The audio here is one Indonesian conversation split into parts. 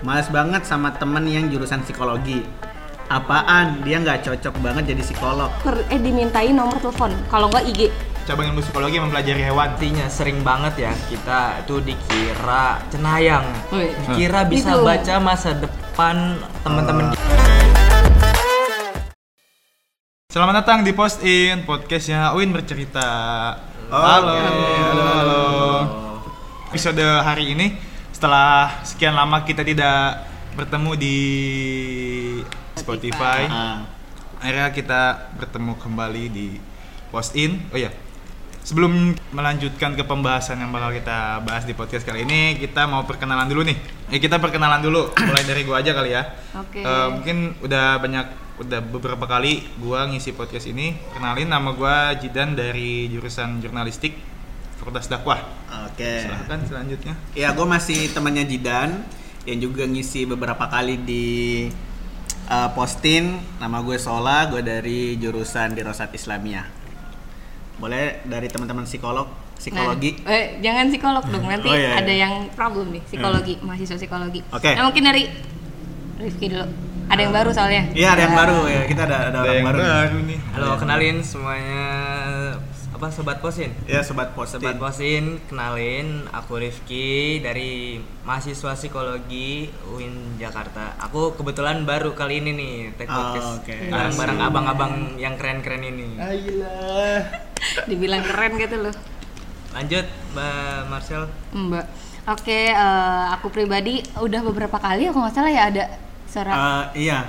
Males banget sama temen yang jurusan psikologi. Apaan? Dia nggak cocok banget jadi psikolog. Per- eh dimintain nomor telepon. Kalau nggak IG. cabang ilmu psikologi mempelajari hewan Artinya sering banget ya kita tuh dikira cenayang, Wih. dikira bisa Gitu. baca masa depan teman-teman kita. Selamat datang di Post In podcastnya Win bercerita. Oke, halo, halo, halo. Episode hari ini setelah sekian lama kita tidak bertemu di Spotify, Ah, akhirnya kita bertemu kembali di Post In. Oh ya, sebelum melanjutkan ke pembahasan yang bakal kita bahas di podcast kali ini, kita mau perkenalan dulu nih. Eh kita perkenalan dulu, mulai dari gua aja kali ya. Oke. Eh, mungkin udah banyak udah beberapa kali gua ngisi podcast ini kenalin nama gua Jidan dari jurusan jurnalistik Fakultas Dakwah Oke. silahkan selanjutnya Ya, gue masih temannya Jidan yang juga ngisi beberapa kali di uh, postin. Nama gue Sola, gue dari jurusan Dirosat Islamiyah. Boleh dari teman-teman psikolog, psikologi. Nah, eh, jangan psikolog dong. Nanti Oh, iya, iya. ada yang problem nih psikologi, mahasiswa psikologi. Oke. Nah, mungkin dari Rifki dulu. Ada yang baru soalnya. Iya, ada yang baru ya. Kita ada ada, orang yang baru. baru nih Halo, kenalin semuanya apa sobat posin? Ya, sobat postin. Sobat posin, kenalin aku Rifki dari mahasiswa psikologi UIN Jakarta. Aku kebetulan baru kali ini nih take Oh, podcast oke. bareng-bareng Asik. abang-abang yang keren-keren ini. Ayolah. Dibilang keren gitu loh. Lanjut, Mbak Marcel. Mbak. Oke, eh, aku pribadi udah beberapa kali aku nggak salah ya ada suara Eh, iya.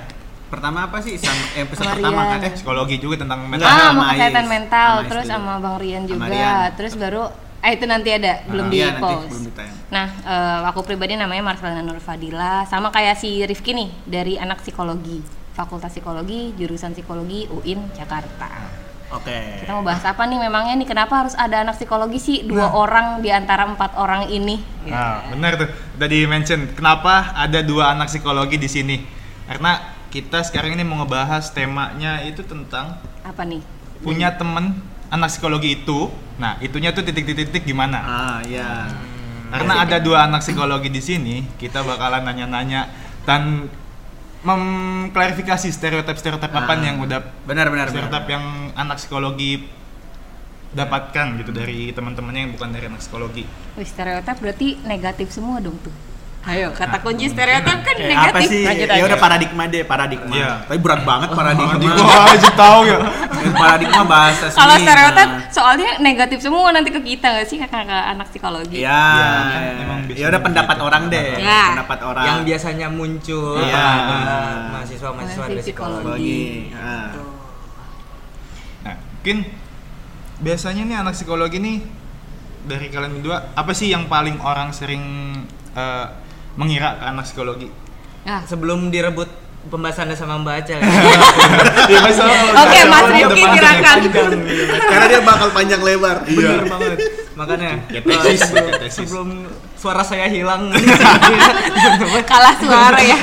Pertama apa sih? Sama eh, episode pertama kan? eh psikologi juga tentang Enggak, mental ah, sama kesehatan mental, Sama terus dulu. sama Bang Rian juga, Rian. terus baru eh itu nanti ada, belum di Iya, nanti post. belum ditayang. Nah, eh, aku pribadi namanya Marcelina Nur Fadila, sama kayak si Rifki nih dari anak psikologi, Fakultas Psikologi, jurusan Psikologi UIN Jakarta. Oke. Kita mau bahas apa nih memangnya nih kenapa harus ada anak psikologi sih dua orang di antara empat orang ini? Nah, benar tuh. Tadi mention kenapa ada dua anak psikologi di sini? Karena kita sekarang ini mau ngebahas temanya itu tentang Apa nih? punya temen anak psikologi itu. Nah, itunya tuh titik-titik gimana? Ah, iya. Karena ada dua anak psikologi di sini, kita bakalan nanya-nanya dan mengklarifikasi stereotip-stereotip apa nih yang udah Benar benar benar. stereotip yang anak psikologi dapatkan gitu dari teman-temannya yang bukan dari anak psikologi. Wih, stereotip berarti negatif semua dong tuh. Ayo, kata kunci stereotip kan Kayak negatif. apa sih? Lanjut Ya aja. udah paradigma deh, paradigma. Iya. Tapi berat banget paradigma. Nanti gua aja tahu ya. paradigma bahasa seni. Kalau stereotip Nah. soalnya negatif semua nanti ke kita nggak sih kakak anak psikologi? Iya. Iya, kan emang Ya biasanya udah pendapat gitu. orang deh. Ya. Pendapat orang. Yang biasanya muncul Iya. pada mahasiswa-mahasiswa dari psikologi. psikologi. Ah. Nah, mungkin biasanya nih anak psikologi nih dari kalian berdua apa sih yang paling orang sering eh, mengira ke anak psikologi? Nah, Sebelum direbut pembahasannya sama Mbak Acel ya. Ya, Oke, udah- Mas Rifki, silakan. Karena dia bakal panjang lebar. Iya. Bener banget. Makanya tesis, sebelum, suara saya hilang. kalah suara ya.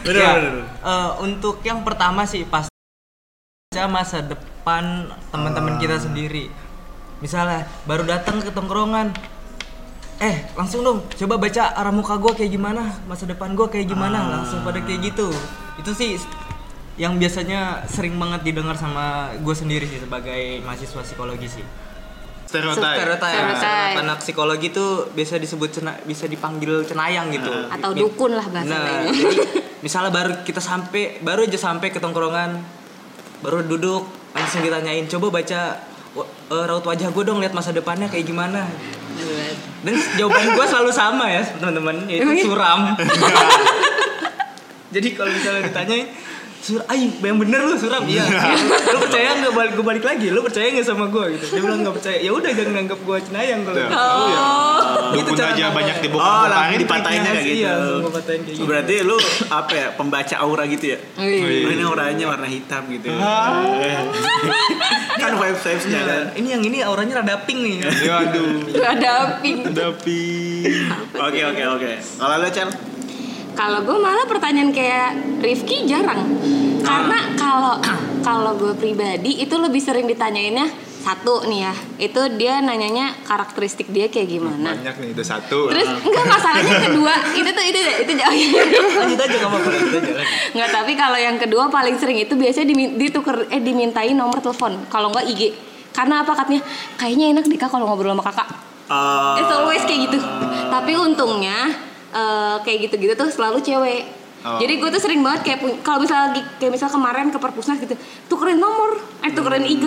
Bener Ya, bener. eh, untuk yang pertama sih pasti baca masa depan teman-teman Ah. kita sendiri. Misalnya baru datang ke tongkrongan, eh langsung dong coba baca arah muka gue kayak gimana, masa depan gue kayak gimana, Ah. langsung pada kayak gitu. Itu sih yang biasanya sering banget didengar sama gue sendiri sih sebagai mahasiswa psikologi sih. Stereotip. Anak psikologi itu biasa disebut cena- bisa dipanggil cenayang gitu. Atau Mi- dukun lah bahasa Nah, jadi misalnya baru kita sampai, baru aja sampai ke tongkrongan, baru duduk, langsung ditanyain, coba baca eh, raut wajah gue dong, lihat masa depannya kayak gimana. Dan jawaban gue selalu sama ya teman-teman, yaitu suram. Jadi kalau misalnya ditanyain, Sur, ay, yang bener lu suram, iya. lu percaya nggak balik gue balik lagi? Lu percaya nggak sama gue gitu? Dia bilang nggak percaya. Ya udah jangan nganggap gue cenayang kalau. Tuh. gitu. Oh. Dukun cara aja ngomong. banyak Oh, dibongkar langsung dipatahinnya kayak gitu. Iya, patahin kayak gitu. Berarti lu apa ya? Pembaca aura gitu ya? Oh, ini auranya warna hitam gitu. Ah. kan vibes vibesnya kan. Ini yang ini auranya rada pink nih. Waduh. Ada pink. Tapi Oke oke oke. Kalau lu Cel? Kalau gue malah pertanyaan kayak Rifki jarang. Karena kalau kalau gue pribadi itu lebih sering ditanyainnya satu nih ya itu dia nanyanya karakteristik dia kayak gimana Banyak nih, itu satu. terus enggak masalahnya kedua itu tuh itu itu jauh Lanjut aja aja. Nggak, tapi kalau yang kedua paling sering itu biasanya dituker eh dimintain nomor telepon. Kalau nggak IG. Karena apa katanya? Kayaknya enak deh Kak kalau ngobrol sama kakak. Eh, It's always kayak gitu. Tapi untungnya eh, kayak gitu-gitu tuh selalu cewek. Oh. Jadi gue tuh sering banget kayak kalau misal lagi kayak misal kemarin ke perpusnas gitu, tukerin nomor, eh tukerin IG.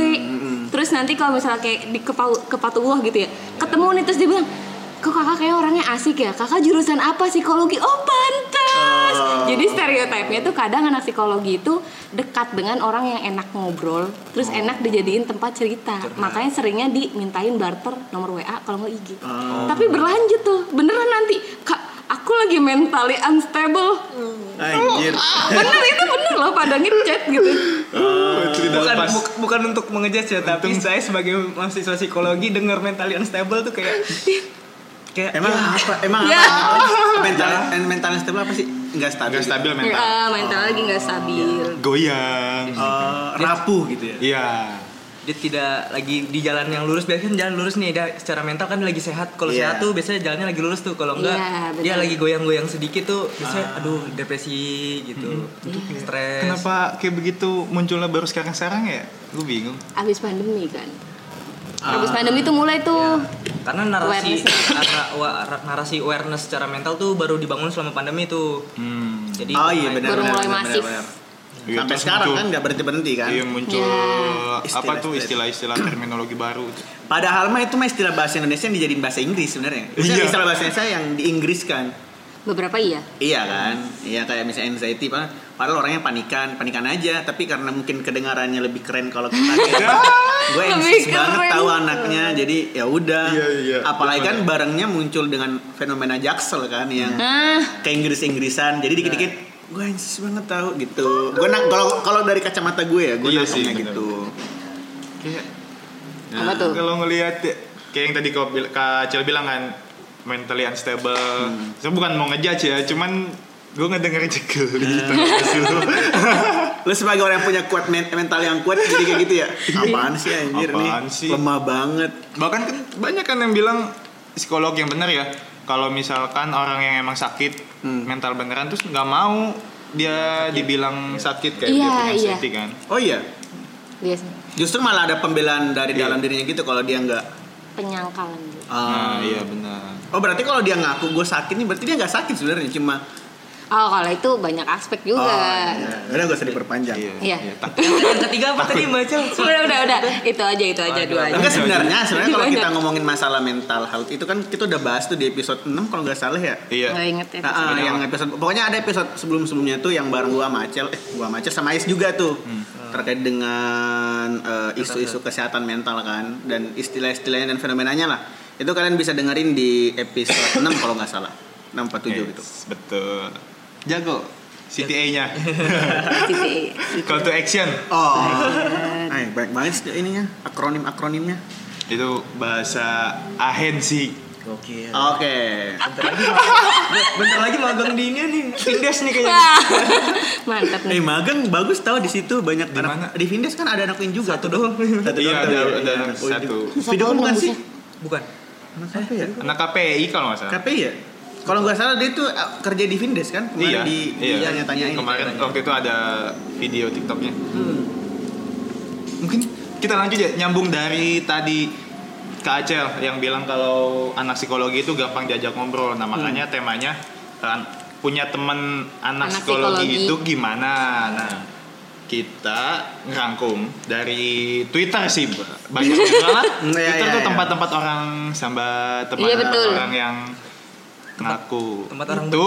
Terus nanti kalau misalnya kayak di kepau, kepatuah gitu ya, ketemu nih terus dia bilang, kok kakak kayak orangnya asik ya, kakak jurusan apa psikologi? Oh pantas. Jadi stereotipnya tuh kadang anak psikologi itu dekat dengan orang yang enak ngobrol, terus enak dijadiin tempat cerita. Makanya seringnya dimintain barter nomor WA kalau nggak IG. Tapi berlanjut tuh, beneran nanti kak aku lagi mentally unstable. Anjir. bener itu bener loh pada ngechat gitu. itu tidak Bukan, lepas. buk- bukan untuk mengejudge ya, tapi saya sebagai mahasiswa psikologi dengar mentally unstable tuh kayak kayak Emang ya, apa? Emang Ya. apa? Mental mental stable apa sih? Enggak stabil. Nggak stabil mental. Ya, mental lagi nggak stabil. Goyang. Eh, rapuh gitu ya. Iya. Dia tidak lagi di jalan yang lurus biasanya kan jalan lurus nih dia secara mental kan lagi sehat kalau Iya. sehat tuh biasanya jalannya lagi lurus tuh kalau enggak Iya, dia lagi goyang-goyang sedikit tuh biasanya aduh depresi gitu stres Kenapa kayak begitu munculnya baru sekarang-sekarang ya? Gue bingung. Abis pandemi kan. Abis pandemi tuh mulai tuh. karena narasi Awareness. narasi, wa- narasi awareness secara mental tuh baru dibangun selama pandemi tuh Hmm. jadi Oh iya benar. Baru benar, mulai benar, masif. benar. Iya, Sampai sekarang muncul- kan nggak berhenti berhenti kan. Iya muncul Ya. apa tuh Istilah-istilah. terminologi baru. Padahal mah itu mah istilah bahasa Indonesia yang dijadiin bahasa Inggris sebenarnya. Iya. istilah bahasa Indonesia yang diinggriskan. Beberapa iya. Iya kan? Iya kayak misalnya anxiety padahal, padahal orangnya panikan, panikan aja, tapi karena mungkin kedengarannya lebih keren kalau kita gue anxious banget tahu anaknya jadi ya udah. Iya, iya. Apalagi kan barengnya muncul dengan fenomena jaksel kan yang Nah, ke Inggris-Inggrisan. Jadi dikit-dikit gue anxious banget tahu gitu. Gue nak kalau kalau dari kacamata gue ya, gue Iya sih, gitu. Kayak apa tuh? kalau ngelihat ya, kayak yang tadi kau Kak Cel bilang kan mentally unstable. Hmm. Saya bukan mau ngejudge ya, cuman gue ngedenger jekel Iya. gitu. Lu sebagai orang yang punya kuat men- mental yang kuat jadi kayak gitu ya. Apaan sih anjir Apaan nih? sih? Lemah banget. Bahkan kan banyak kan yang bilang psikolog yang benar ya. Kalau misalkan orang yang emang sakit Hmm. mental beneran terus nggak mau dia dibilang sakit kayak Iya, dia punya iya. kan. Oh iya. biasanya Justru malah ada pembelaan dari Iya. dalam dirinya gitu kalau dia nggak. penyangkalan gitu. Nah, Ah. iya benar. Oh berarti kalau dia ngaku gue sakit nih berarti dia nggak sakit sebenarnya cuma. Oh, kalau itu banyak aspek juga. Oh, iya. Udah gak usah diperpanjang. Iya. tak- yang ketiga apa tadi baca Udah, udah, udah. Itu aja, itu aja dua aja. Enggak sebenarnya sebenarnya kalau kita ngomongin masalah mental health itu kan kita udah bahas tuh di episode 6 kalau nggak salah ya. Iya. Nggak inget ya. Nah, ah, yang episode pokoknya ada episode sebelum-sebelumnya tuh yang bareng gua sama Acel, eh gua sama Acel sama Ais juga tuh. Terkait dengan eh, isu-isu kesehatan mental kan dan istilah-istilahnya dan fenomenanya lah. Itu kalian bisa dengerin di episode 6 kalau nggak salah. 647 gitu. Yes, betul. Jago. CTA-nya. Titik. Call to action. Oh. Ay, baik banget sih ininya, akronim-akronimnya. Itu bahasa ahensi. Oke. Oke. Bentar lagi magang di ini nih. Vindes nih kayaknya. Mantap Eh nih. magang bagus tau di situ banyak Di anak mana? di Vindes kan ada anak Win juga Satu doang. Satu Iya, doang, ada, iya, ada iya. satu. Video kan bukan sih? Bukan. Anak apa ya? Anak KPI kalau nggak salah. KPI ya? Kalau nggak salah dia tuh uh, kerja di Vindes kan? Kemarin iya, di, iya. tanya-tanyain. Kemarin waktu itu ada video TikToknya. Hmm. Mungkin kita lanjut ya nyambung dari tadi Kak Acel yang bilang kalau anak psikologi itu gampang diajak ngobrol. Nah makanya temanya kan, punya temen anak, Anak psikologi, psikologi. itu gimana? Nah kita ngerangkum dari Twitter sih banyak yang. Hmm, iya, Twitter iya, tuh iya. tempat-tempat orang sambat teman Iya, orang yang ngaku tempat orang itu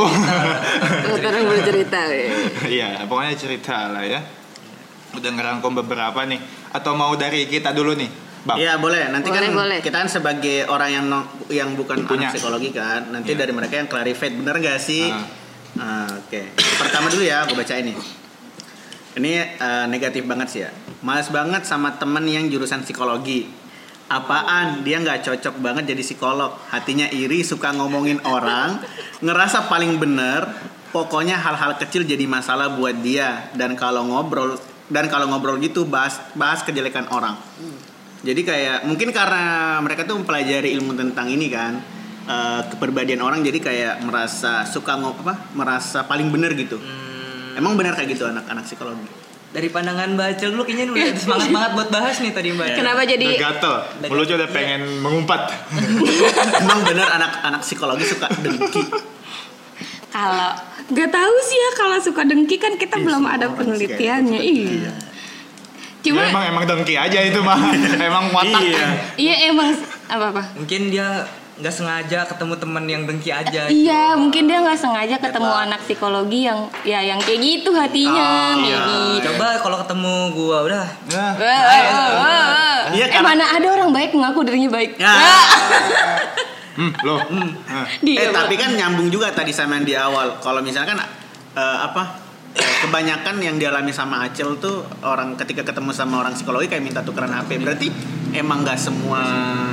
Orang bercerita. ya. Iya, pokoknya cerita lah ya. Udah ngerangkum beberapa nih. Atau mau dari kita dulu nih, Bang? Iya boleh. Nanti Boleh, kan boleh. kita kan sebagai orang yang no- yang bukan Punya. anak psikologi kan. Nanti Iya. dari mereka yang clarify bener gak sih? Ah. Ah, Oke. Pertama dulu ya, gue baca ini. Ini eh, negatif banget sih ya. Males banget sama temen yang jurusan psikologi. Apaan? Dia nggak cocok banget jadi psikolog. Hatinya iri, suka ngomongin orang, ngerasa paling bener. Pokoknya hal-hal kecil jadi masalah buat dia. Dan kalau ngobrol dan kalau ngobrol gitu bahas bahas kejelekan orang. Jadi kayak mungkin karena mereka tuh mempelajari ilmu tentang ini kan kepribadian orang jadi kayak merasa suka ngop apa merasa paling bener gitu. Hmm, Emang benar kayak gitu anak-anak psikologi. Dari pandangan Bacel dulu kayaknya udah semangat banget buat bahas nih tadi Mbak. Kenapa jadi gatel. Mulutnya udah pengen mengumpat. Emang bener anak-anak psikologi suka dengki. kalau nggak tahu sih ya kalau suka dengki kan kita Iya, belum ada penelitiannya. Iya. iya. Cuma Ya, emang emang dengki aja itu mah. emang watak. Iya. iya emang apa apa? Mungkin dia nggak sengaja ketemu teman yang dengki aja. Iya, mungkin dia nggak sengaja ketemu anak psikologi yang ya yang kayak gitu hatinya, Oh, iya. gitu. Coba kalau ketemu gua udah Nah, Wah, wah, wah, wah. Iya, eh mana ada orang baik mengaku dirinya baik. Ya. hmm, loh. Nah, Dia eh tapi kan nyambung juga tadi sama yang di awal. Kalau misalkan eh, apa eh, kebanyakan yang dialami sama Acel tuh orang ketika ketemu sama orang psikologi kayak minta tukeran HP. Berarti emang nggak semua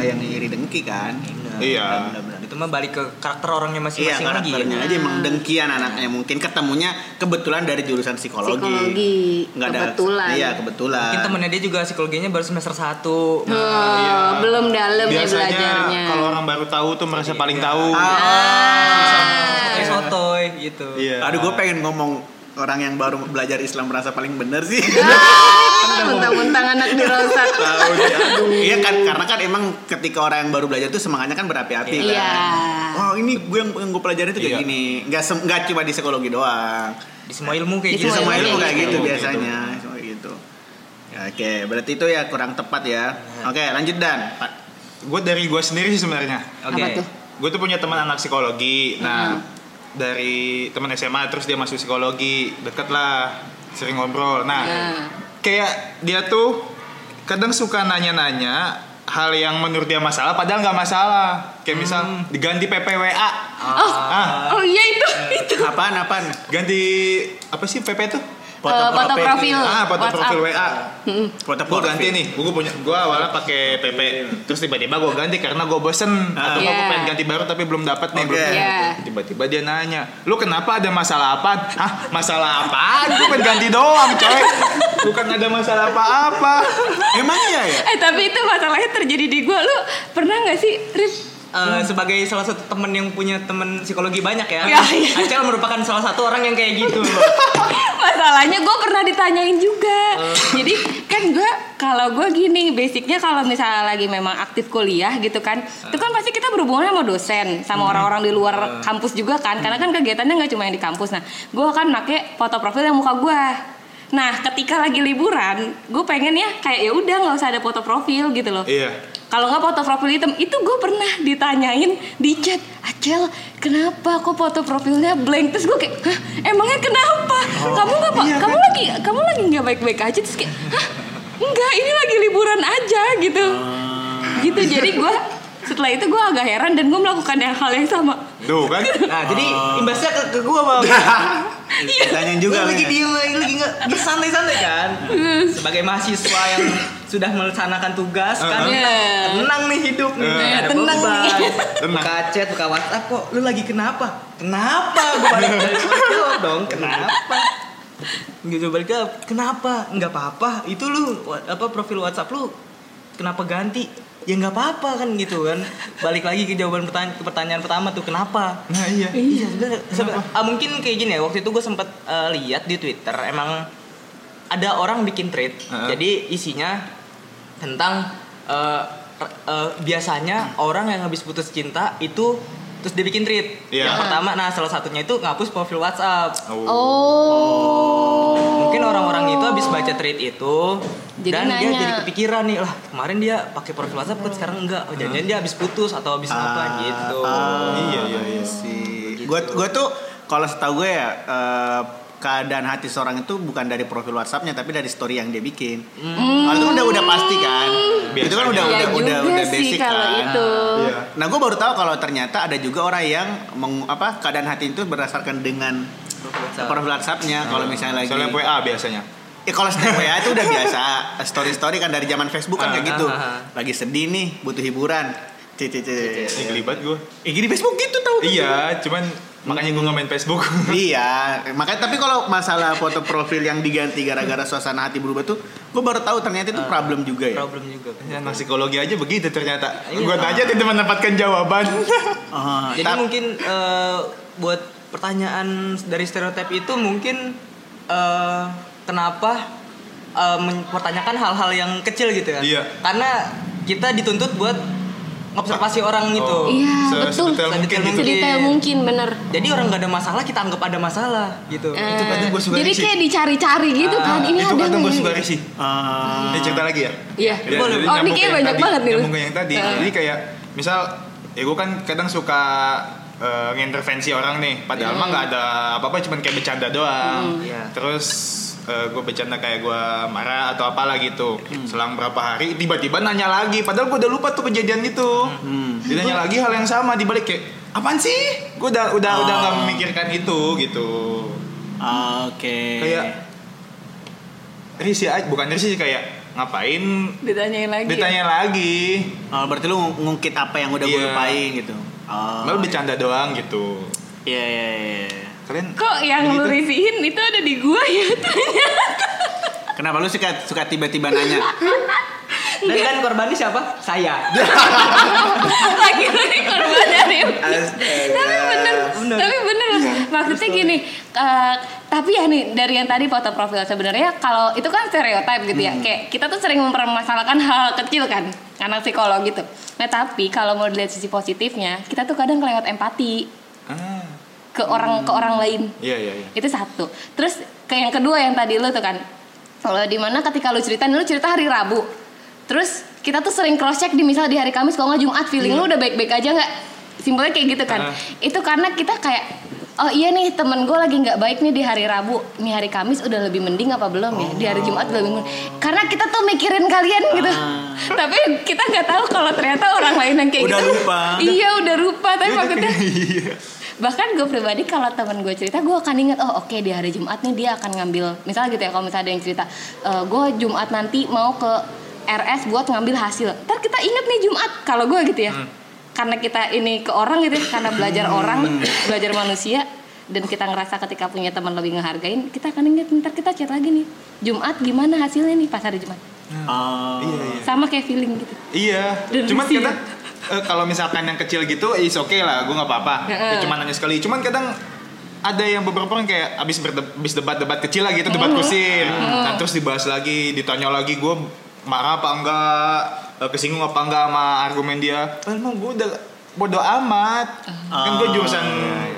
yang iri dengki kan? Iya. Benar-benar. itu mah balik ke karakter orangnya Iya masing-masing lagi. ya. karakternya aja emang dengkian anaknya mungkin ketemunya kebetulan dari jurusan psikologi. Psikologi, Nggak ada- kebetulan. Iya kebetulan. Mungkin temennya dia juga psikologinya baru semester 1 Oh, Iya. belum dalam ya Biasanya belajarnya. kalau orang baru tahu tuh merasa paling tahu. Ah. Kayak sotoy gitu. Iya. Aduh gue pengen ngomong orang yang baru belajar Islam merasa paling bener sih. Ah, Mentang-mentang anak. Tahu aduh. Iya kan karena kan emang ketika orang yang baru belajar tuh semangatnya kan berapi-api kan. Iya. Oh ini gue yang, yang gue pelajari tuh kayak Iya. gini. Nggak sem- nggak cuma di psikologi doang. Di semua ilmu kayak Di Di gitu. semua ilmu kayak gitu gitu. biasanya. Semua gitu. Ya, Oke, berarti itu ya kurang tepat ya. Oke, lanjut dan. Pak. Gue dari gue sendiri sih sebenarnya. Oke. Tuh? Gue tuh punya teman anak psikologi. Nah, dari teman SMA terus dia masuk psikologi, deket lah, sering ngobrol. Nah, Nah. kayak dia tuh kadang suka nanya-nanya hal yang menurut dia masalah, padahal nggak masalah. Kayak misal diganti PPWA. Oh, Ah, oh iya itu. itu. Apaan apaan? ganti apa sih PP tuh? Eh, foto profil. Ah, foto WhatsApp. profil WA. Mm-mm. Foto Gue ganti nih, gue punya, gue awalnya pakai PP, terus tiba-tiba gue ganti karena gue bosen atau gue Iya. pengen ganti baru tapi belum dapat nih. Belum- Iya. Tiba-tiba dia nanya, lu kenapa ada masalah apa? Hah, masalah apaan? Gue pengen ganti doang, coy. Bukan ada masalah apa-apa. Emang iya ya? Eh tapi itu masalahnya terjadi di gua. Lu pernah nggak sih, Rif? Eh, sebagai salah satu temen yang punya temen psikologi banyak ya, Iya, iya. Acel merupakan salah satu orang yang kayak gitu. Masalahnya gue pernah ditanyain juga. Jadi kan gue kalau gue gini, basicnya kalau misalnya lagi memang aktif kuliah gitu kan, itu kan pasti kita berhubungan sama dosen, sama orang-orang di luar kampus juga kan, karena kan kegiatannya nggak cuma yang di kampus. Nah, gue akan pakai foto profil yang muka gue. Nah, ketika lagi liburan, gue pengen ya kayak ya udah nggak usah ada foto profil gitu loh. Iya. Kalau nggak foto profil hitam, itu gue pernah ditanyain di chat, Acel, kenapa kok foto profilnya blank? Terus gue kayak, hah, emangnya kenapa? kamu nggak pak? kamu lagi, kamu lagi nggak baik-baik aja? Terus kayak, hah, enggak, ini lagi liburan aja gitu, gitu. Jadi gue setelah itu gue agak heran dan gue melakukan yang hal yang sama. Tuh kan? Nah, jadi imbasnya ke, ke gua bang. Tanyain juga Lu lagi nih. diem, lagi lagi nggak santai-santai kan. Sebagai mahasiswa yang sudah melaksanakan tugas kan, Iya. tenang nih hidup nih, Iya, Nggak ada tenang beban. nih. Tenang. Buka chat, buka WhatsApp kok, lu lagi kenapa? Kenapa? Gue balik balik jawab dong, kenapa? Gitu balik ke kenapa? Nggak apa-apa. Itu lu apa profil WhatsApp lu kenapa ganti? Ya nggak apa-apa kan gitu kan. Balik lagi ke jawaban pertanyaan, ke pertanyaan pertama tuh kenapa? Nah iya. Iya sebenarnya sebe- ah, mungkin kayak gini ya waktu itu gue sempet eh, lihat di Twitter emang ada orang bikin thread Heeh. jadi isinya tentang eh, r- eh, biasanya orang yang habis putus cinta itu terus dia bikin tweet Iya. yang pertama nah salah satunya itu ngapus profil WhatsApp Oh. Mungkin orang-orang itu habis baca tweet itu Jadi dan dia nanya. jadi kepikiran nih lah kemarin dia pakai profil WhatsApp kok sekarang enggak oh jangan dia habis putus atau habis apa gitu Iya iya iya. sih. Gue gue tuh kalau setahu gue ya eh, keadaan hati seorang itu bukan dari profil WhatsAppnya tapi dari story yang dia bikin. Kalau itu kan udah udah pasti kan. Itu kan udah Ya udah juga udah udah basic kan. itu. Iya. Nah gue baru tahu kalau ternyata ada juga orang yang meng, apa keadaan hati itu berdasarkan dengan WhatsApp. profil WhatsAppnya. Kalau misalnya lagi Soalnya WA biasanya. Ya kalau snap WA itu udah biasa. Story-story kan dari zaman Facebook kan kayak Ah, gitu. ah, ah. Lagi sedih nih, butuh hiburan. Cici cici. Ini gelibat gue. Eh gini Facebook gitu tau. Iya, cuman makanya gue nggak main Facebook iya, makanya tapi kalau masalah foto profil yang diganti gara-gara suasana hati berubah tuh, gue baru tahu ternyata itu problem juga ya. problem juga ya psikologi aja begitu ternyata Iya. gue aja tidak mendapatkan jawaban jadi mungkin eh, buat pertanyaan dari stereotip itu mungkin eh, kenapa eh, mempertanyakan hal-hal yang kecil gitu ya Iya. karena kita dituntut buat ngobservasi orang gitu Oh, Iya, se- betul. sedetail mungkin Sedetail gitu mungkin. Sedetail mungkin bener. jadi orang nggak ada masalah kita anggap ada masalah gitu Eh, itu kadang gua suka jadi kayak dicari-cari gitu kan. Ini itu ada kadang nggak gue suka Ah, ini cerita lagi ya Iya. Ya, Oh, ini kayak banyak tadi, banget nih. nyambung yang tadi Eh. jadi kayak misal ya gue kan kadang suka eh, ngintervensi orang nih padahal mah nggak ada apa-apa cuman kayak bercanda doang Iya. terus gue bercanda kayak gue marah atau apalah gitu selang berapa hari tiba-tiba nanya lagi padahal gue udah lupa tuh kejadian itu dia nanya lagi hal yang sama dibalik kayak apaan sih gue udah udah udah nggak Oh. memikirkan itu gitu Oke. kayak risih aja bukan risih sih kayak ngapain Ditanyain lagi. ya? ditanya lagi Oh, berarti lu ng- ngungkit apa yang udah gue Iya. lupain gitu. Oh. Malah bercanda doang gitu. Iya iya iya. Kalian Kok yang lu begitu? risihin itu ada di gua ya? Kenapa lu suka suka tiba-tiba nanya? dan kan korbannya siapa saya Lagi-lagi korban dari tapi bener, Bener. tapi bener maksudnya gini eh, tapi ya nih dari yang tadi foto profil sebenarnya kalau itu kan stereotip gitu ya kayak kita tuh sering mempermasalahkan hal kecil kan anak psikolog gitu. Nah tapi kalau mau dilihat sisi positifnya kita tuh kadang kelewat empati. Ah, ke orang ke orang lain. Iya iya iya. itu satu. Terus ke yang kedua yang tadi lu tuh kan. Kalau di mana ketika lu cerita lu cerita hari Rabu. Terus kita tuh sering cross check di misal di hari Kamis kalau nggak Jumat feeling lu udah baik-baik aja nggak? Simpelnya kayak gitu kan. Ah. itu karena kita kayak oh iya nih temen gue lagi nggak baik nih di hari Rabu. Nih hari Kamis udah lebih mending apa belum ya? Di hari Jumat udah lebih mending. Karena kita tuh mikirin kalian gitu. Tapi kita nggak tahu kalau ternyata orang lain yang kayak Udah gitu. lupa. iya udah lupa. Tapi maksudnya Iya. bahkan gue pribadi kalau temen gue cerita gue akan ingat oh oke di hari Jumat nih dia akan ngambil. Misalnya gitu ya kalau misalnya ada yang cerita "Eh, gue Jumat nanti mau ke RS buat ngambil hasil. Ntar kita inget nih Jumat kalau gue gitu ya karena kita ini ke orang gitu ya karena belajar orang belajar manusia dan kita ngerasa ketika punya teman lebih ngehargain kita akan inget ntar kita chat lagi nih Jumat gimana hasilnya nih pas hari Jumat Oh. Iya iya. sama kayak feeling gitu Iya. Dan Cuman risih. kadang eh, kalau misalkan yang kecil gitu is oke lah, gue nggak apa-apa. Ya, cuman nanya sekali. Cuman kadang ada yang beberapa orang kayak abis berde- abis debat-debat kecil lah gitu, debat kusir. Nah, terus dibahas lagi, ditanya lagi gue marah apa enggak, kesinggung apa enggak sama argumen dia. Padahal mah gue udah bodo amat. Kan gue jurusan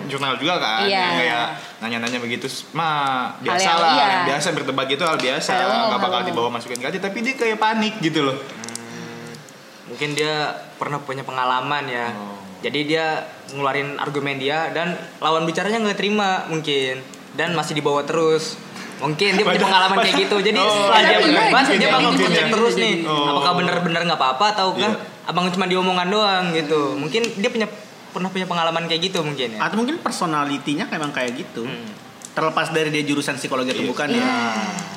jurnal juga kan. Iya. Yang kayak nanya-nanya begitu mah Hal biasa yang- lah. iya. Yang biasa berdebat gitu hal biasa. Hal Nggak bakal hal umum. dibawa masukin ke hati, tapi dia kayak panik gitu loh. mungkin dia pernah punya pengalaman ya Oh. jadi dia ngeluarin argumen dia dan lawan bicaranya nggak terima mungkin dan masih dibawa terus mungkin dia punya pengalaman kayak gitu jadi Oh, setelah dia iya, berbahas bisa dia jadi, bakal jadi, terus nih. Oh. apakah benar-benar nggak apa-apa atau kan Iya. abang cuma diomongan doang gitu mungkin dia punya pernah punya pengalaman kayak gitu mungkin ya Atau mungkin personalitinya memang kayak gitu. Hmm. Terlepas dari dia jurusan psikologi atau Iya. bukan ya.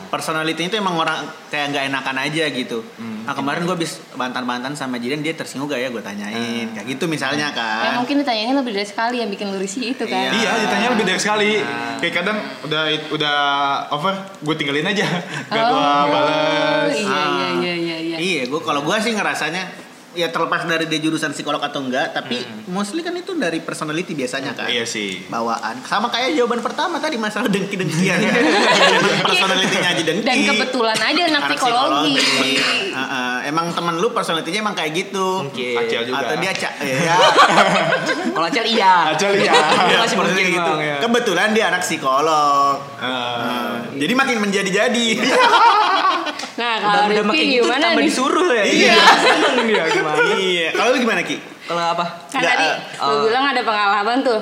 Personalitinya itu emang orang kayak nggak enakan aja gitu. Hmm. Nah kemarin gue habis bantan-bantan sama Jidan dia tersinggung gak ya gue tanyain kayak gitu misalnya ya kan. mungkin ditanyain lebih dari sekali yang bikin lu risih itu kan Iya. Iya, ditanya lebih dari sekali. Kayak kadang udah udah over, gue tinggalin aja. Gak gue Oh, balas. iya Ah. iya iya iya iya Iya, gue kalau gue sih ngerasanya ya terlepas dari dia jurusan psikolog atau enggak, tapi mostly kan itu dari personality biasanya kan. Hmm. Iya sih. Bawaan. Sama kayak jawaban pertama tadi masalah dengki-dengkian kan. Personalitinya aja dengki. dan kebetulan aja anak, psikologi, Heeh, emang temen lu personalitinya emang kayak gitu. mungkin Acil juga. Atau dia cak ya. kalau acel iya Acel iya. masih mungkin gitu. Bang, ya. Kebetulan dia anak psikolog. Ah. Nah, jadi makin menjadi-jadi. nah udah kalau udah makin Rifki gitu gimana tambah nih disuruh ya Iya. seneng dia gimana iya. Kalau lu gimana Ki? kalau apa kan Nggak, tadi eh, lu oh. bilang ada pengalaman tuh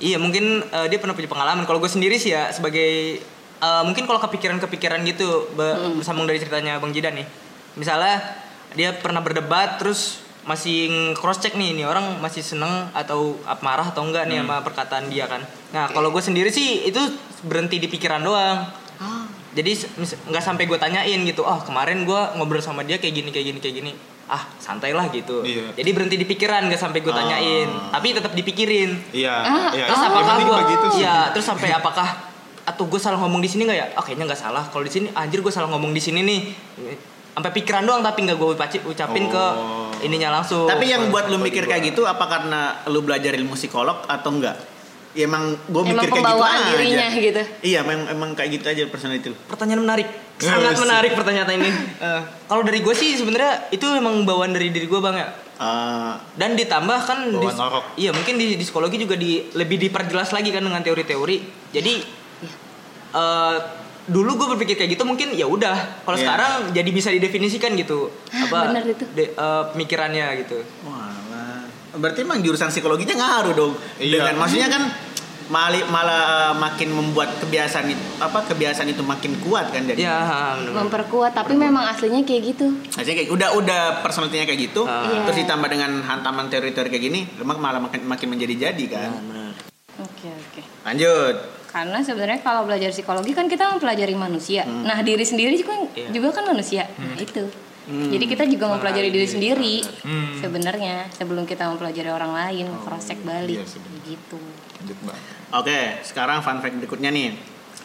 Iya mungkin eh, dia pernah punya pengalaman. Kalau gue sendiri sih ya sebagai eh, mungkin kalau kepikiran-kepikiran gitu be- bersambung dari ceritanya Bang Jidan nih. Misalnya dia pernah berdebat terus masih cross check nih, nih orang masih seneng atau marah atau enggak nih sama perkataan dia kan. Nah kalau gue sendiri sih itu berhenti di pikiran doang. Jadi nggak sampai gue tanyain gitu. Oh kemarin gue ngobrol sama dia kayak gini kayak gini kayak gini. ah santai lah gitu Iya. jadi berhenti di pikiran nggak sampai gue tanyain tapi tetap dipikirin Iya, Ah, iya. terus apakah gue begitu sih. ya terus sampai apakah atau gue salah ngomong di sini nggak ya oh kayaknya nggak salah kalau di sini anjir gue salah ngomong di sini nih sampai pikiran doang tapi nggak gue ucapin ke Oh. ininya langsung Tapi yang Ke- buat lu ke mikir kayak gitu apa karena lu belajar ilmu psikolog atau enggak? Ya emang gue mikir kayak gitu aja. dirinya gitu. Iya, emang emang kayak gitu aja personality lu. pertanyaan menarik sangat Yes. menarik pertanyaan ini Eh, kalau dari gue sih sebenarnya itu emang bawaan dari diri gue bang ya Eh, dan ditambah kan di, Bawaan orok. iya mungkin di, di psikologi juga di lebih diperjelas lagi kan dengan teori-teori jadi eh, dulu gue berpikir kayak gitu mungkin ya udah kalau Iya. sekarang jadi bisa didefinisikan gitu apa bener itu. de- eh, pemikirannya gitu Walah. Berarti emang jurusan psikologinya ngaruh dong. Iya. Dengan maksudnya kan mali, malah makin membuat kebiasaan itu apa kebiasaan itu makin kuat kan jadi. ya. Memperkuat tapi memang aslinya kayak gitu. Maksudnya kayak udah udah personalitinya kayak gitu, Ah. Iya. terus ditambah dengan hantaman teori-teori kayak gini, lemak malah makin makin menjadi-jadi kan. Ya, bener. Oke oke. Lanjut. Karena sebenarnya kalau belajar psikologi kan kita mempelajari manusia. Nah diri sendiri juga Iya. juga kan manusia. Nah itu. Jadi kita juga mempelajari diri sendiri Hmm. sebenarnya sebelum kita mempelajari orang lain, cross check balik iya gitu. Oke, sekarang fun fact berikutnya nih.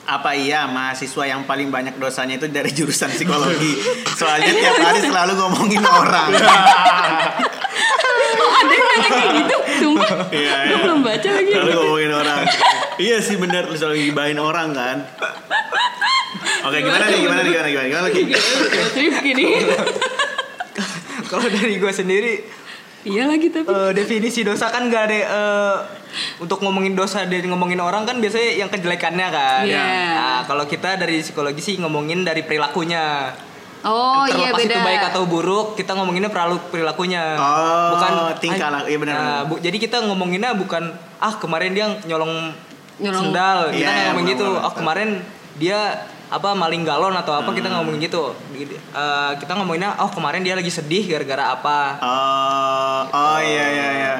Apa iya mahasiswa yang paling banyak dosanya itu dari jurusan psikologi? Soalnya tiap hari selalu ngomongin orang. Oh ada yang nanya kayak gitu, sumpah. Iya, Gue iya. belum baca lagi. Selalu ngomongin orang. iya sih bener, selalu gibahin orang kan. Oke, gimana nih? Gimana nih? Gimana gimana? Gimana lagi? Rifki nih. kalau dari gue sendiri Iya lagi tapi. eh, definisi dosa kan gak ada eh, untuk ngomongin dosa dari ngomongin orang kan biasanya yang kejelekannya kan. Iya. Nah, kalau kita dari psikologi sih ngomongin dari perilakunya. Oh iya Terlepas beda. itu baik atau buruk, kita ngomonginnya perilaku perilakunya. Oh, tingkah lah. Iya, benar, Nah, bu- jadi kita ngomonginnya bukan ah kemarin dia nyolong, Nyolong. sendal, kita Iya, ngomong iya, gitu. Oh kemarin dia apa maling galon atau apa kita ngomongin gitu. Eh, kita ngomonginnya oh kemarin dia lagi sedih gara-gara apa. Oh, oh iya iya iya.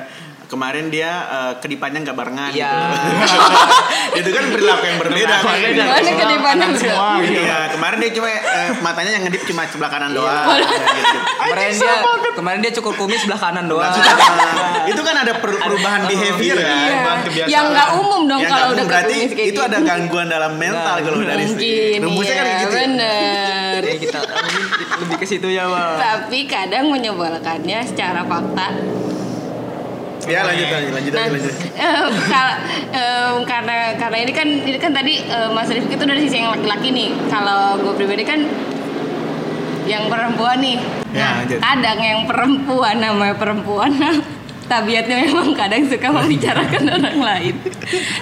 Kemarin dia eh, kedipannya nggak barengan Iya. gitu. itu kan perilaku yang berbeda kan. Gimana kedipanan semua gitu. Iya, kemarin dia cuma eh, matanya yang ngedip cuma sebelah kanan doang. gitu. Kemarin dia kemarin dia cukur kumis sebelah kanan doang. Nah, itu kan ada per- perubahan behavior iya. kan. Perubahan kebiasaan. Yang nggak umum dong Yang kalau nggak udah umum, berarti kayak itu gitu. ada gangguan dalam mental kalau dari Mungkin rumusnya iya, kan gitu. bener. Ya, kita lebih ke situ ya, Bang. Tapi kadang menyebalkannya secara fakta. Ya lanjut lanjut lanjut Nah, lanjut. kal- em, karena karena ini kan ini kan tadi em, Mas Rifki itu dari sisi yang laki-laki nih. Kalau gue pribadi kan yang perempuan nih. Ya, Nah, lanjut. kadang yang perempuan namanya perempuan tabiatnya memang kadang suka membicarakan orang lain.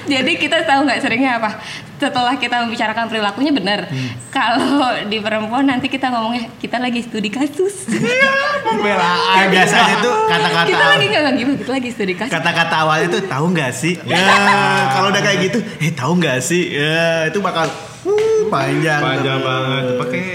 Jadi kita tahu nggak seringnya apa? Setelah kita membicarakan perilakunya benar. Hmm. Kalau di perempuan nanti kita ngomongnya kita lagi studi kasus. Pembelaan. biasanya tuh kata-kata kita lagi nggak gitu, kita lagi studi kasus. kata-kata awalnya tuh tahu nggak sih? Ya, kalau udah kayak gitu, eh tahu nggak sih? Ya, itu bakal uh, panjang. Panjang tuh. banget. Pakai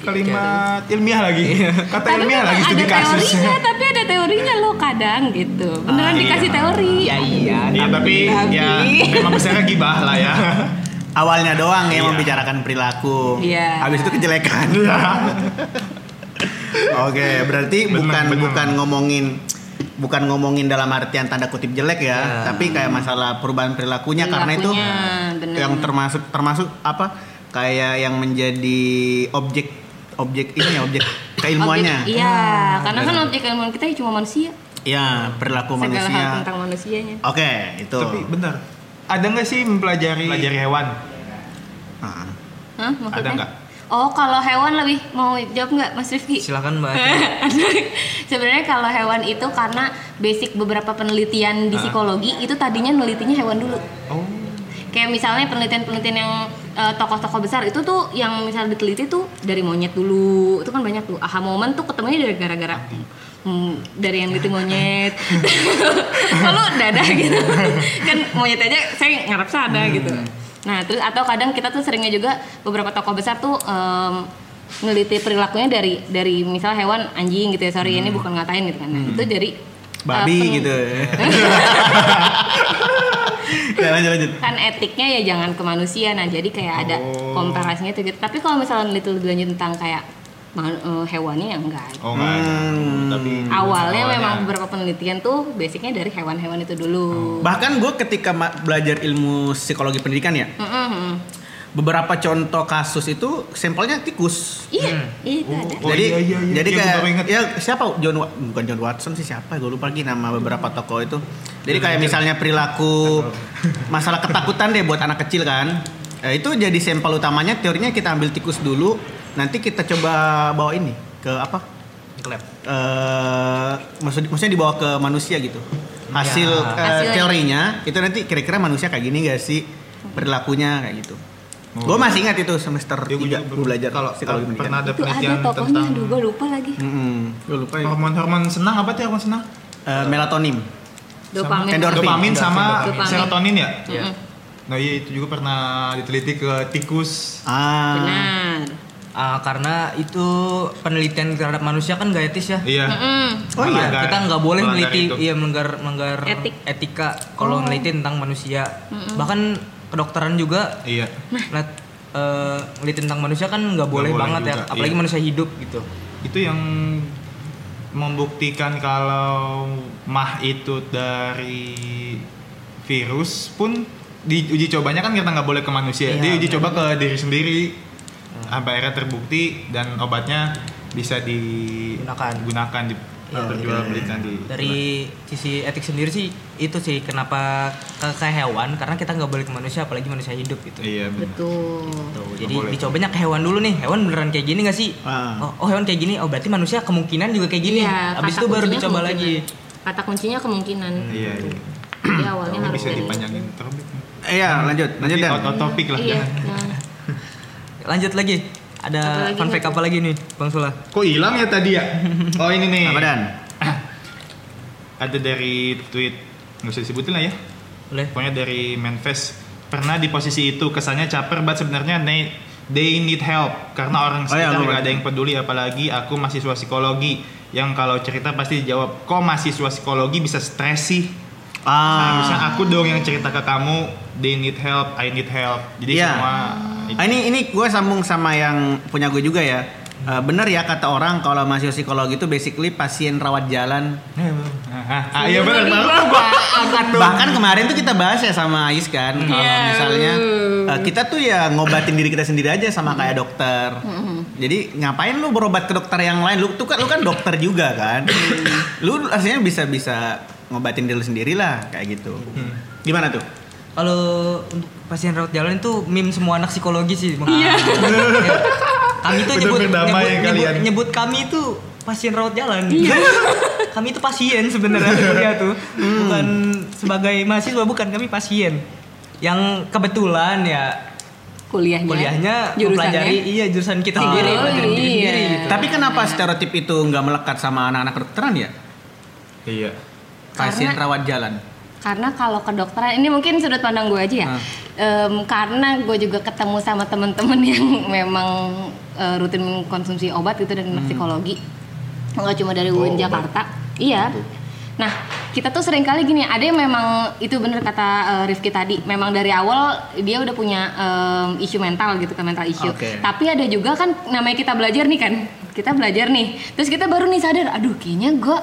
kalimat ilmiah lagi. Kata Tapi ilmiah lagi studi ada kasus. teorinya, tapi teorinya loh kadang gitu. Beneran Ah, iya. dikasih teori. Ya iya. Iya tapi Tapi- ya memang besarnya gibah lah ya. Awalnya doang yang Iya. membicarakan perilaku. Iya. Habis itu kejelekan. Oke, berarti Bener, bukan bener. bukan ngomongin bukan ngomongin dalam artian tanda kutip jelek ya, Ya. tapi kayak masalah perubahan perilakunya, karena itu Perilakunya, bener. yang termasuk termasuk apa? Kayak yang menjadi objek objek ini ya, objek keilmuannya. Objek- iya, karena kan objek ilmuwan kita ya cuma manusia. Iya, perilaku Segala hal manusia. tentang manusianya. Oke, itu. tapi benar. Ada nggak sih mempelajari pelajari hewan? Ah. Hah, maksudnya? Ada nggak? Oh, kalau hewan lebih mau jawab nggak, Mas Rifki? Silakan, Mbak. Sebenarnya kalau hewan itu karena basic beberapa penelitian di Ah. psikologi itu tadinya nelitinya hewan dulu. Oh. Kayak misalnya penelitian-penelitian yang tokoh-tokoh besar itu tuh yang misalnya diteliti tuh dari monyet dulu. Itu kan banyak tuh. Aha moment tuh ketemunya dari gara-gara hmm, dari yang neliti monyet. Kalau dadah gitu. kan monyet aja saya ngarep sana gitu. Nah, terus atau kadang kita tuh seringnya juga beberapa tokoh besar tuh em, neliti perilakunya dari dari misal hewan anjing gitu ya. Sorry ini bukan ngatain gitu kan. Nah, itu dari eh, Babi pen- gitu. ya lanjut lanjut. kan etiknya ya jangan ke manusia nah jadi kayak ada Oh. komparasinya tuh gitu tapi kalau misalnya itu lebih lanjut tentang kayak eh, hewannya yang enggak Oh nggak ada. Hmm. Tapi awalnya, awalnya. memang beberapa penelitian tuh basicnya dari hewan-hewan itu dulu Bahkan gue ketika belajar ilmu psikologi pendidikan ya, Mm-mm. Beberapa contoh kasus itu sampelnya tikus. iya iya itu ada Oh, jadi iya, iya, iya. jadi Iya, kayak ya siapa John Wa- bukan John Watson sih siapa gue lupa lagi nama beberapa tokoh itu. Jadi kayak misalnya perilaku masalah ketakutan deh buat anak kecil kan. Eh, itu jadi sampel utamanya teorinya kita ambil tikus dulu, nanti kita coba bawa ini ke apa? Klep. eh maksud maksudnya dibawa ke manusia gitu. Hasil Ya. eh, Hasilnya. teorinya itu nanti kira-kira manusia kayak gini gak sih perilakunya kayak gitu. Oh. Gue masih ingat itu semester Ya, gua 3 juga gue belajar kalau psikologi pendidikan. pernah ada itu ada penelitian tokohnya tentang aduh gue lupa lagi gue lupa ya. hormon-hormon senang apa tuh hormon senang? Eh, melatonin. dopamin Endorfin. Dopamin sama Dopamin. serotonin ya? Mm-mm. Nah iya itu juga pernah diteliti ke tikus. Ah. benar Ah, karena itu penelitian terhadap manusia kan gak etis ya. Iya. Mm-mm. Oh iya. Melanggar- kita nggak boleh meliti iya melanggar melanggar Etik. etika kalau Oh. tentang manusia bahkan kedokteran juga Iya. nah, eh, neliti tentang manusia kan nggak boleh, boleh banget ya juga, apalagi iya. manusia hidup gitu Itu yang membuktikan kalau mah itu dari virus pun di uji cobanya kan kita nggak boleh ke manusia. Iya, Dia uji coba ke diri sendiri. Sampai akhirnya terbukti dan obatnya bisa Gunakan. digunakan Oh, perjualbelikan di dari sisi etik sendiri sih itu sih kenapa ke, ke hewan karena kita nggak boleh ke manusia apalagi manusia hidup gitu Iya benar. betul Tuh, jadi boleh. dicobanya ke hewan dulu nih hewan beneran kayak gini nggak sih Ah. oh, oh hewan kayak gini oh berarti manusia kemungkinan juga kayak gini Iya, habis kata itu baru dicoba lagi kata kuncinya kemungkinan Iya, iya. jadi awalnya harus bisa dari dipanjangin terus. Eh, Iya, lanjut, lanjut Dan. out topic lah. iya nah. lanjut lagi ada fun fact apa lagi nih bang Sula Kok hilang ya tadi ya? Oh ini nih. Apa Dan? Ada dari tweet nggak usah disebutin lah ya. boleh Pokoknya dari Manfest pernah di posisi itu kesannya caper banget sebenarnya they, they need help karena orang Oh iya, sekitar gua nggak ngerti. ada yang peduli apalagi aku mahasiswa psikologi yang kalau cerita pasti dijawab kok mahasiswa psikologi bisa stres sih Ah. Harusnya aku dong yang cerita ke kamu they need help I need help jadi Iya. semua Ah, ini ini gue sambung sama yang punya gue juga ya. Eh, bener ya kata orang kalau mahasiswa psikologi itu basically pasien rawat jalan. ah, iya benar angkat tuh Bahkan kemarin tuh kita bahas ya sama Ais kan kalau Iya. misalnya eh, kita tuh ya ngobatin diri kita sendiri aja sama kayak dokter. Jadi ngapain lu berobat ke dokter yang lain? Lu tuh kan lu kan dokter juga kan. lu artinya bisa bisa ngobatin diri lu sendiri lah kayak gitu. Gimana tuh? Kalau untuk pasien rawat jalan itu meme semua anak psikologi sih Bang. Iya. Ya. kami tuh nyebut nyebut, ya nyebut, kalian. nyebut kami itu pasien rawat jalan Iya. kami itu pasien sebenarnya kuliah tuh bukan sebagai mahasiswa bukan kami pasien yang kebetulan ya kuliahnya kuliahnya mempelajari iya jurusan kita sendiri Oh, iya. sendiri gitu. Tapi kenapa stereotip itu nggak melekat sama anak-anak kedokteran ya? iya Pasien Karena- rawat jalan. Karena kalau kedokteran ini mungkin sudut pandang gue aja ya Ah. Em, karena gue juga ketemu sama temen-temen yang memang eh, rutin mengkonsumsi obat gitu dan Hmm. psikologi nggak cuma dari Oh, UIN obat. Jakarta iya nah kita tuh sering kali gini ada yang memang itu bener kata eh, Rifki tadi memang dari awal dia udah punya em, isu mental gitu kan mental issue Oke. tapi ada juga kan namanya kita belajar nih kan kita belajar nih terus kita baru nih sadar aduh kayaknya gue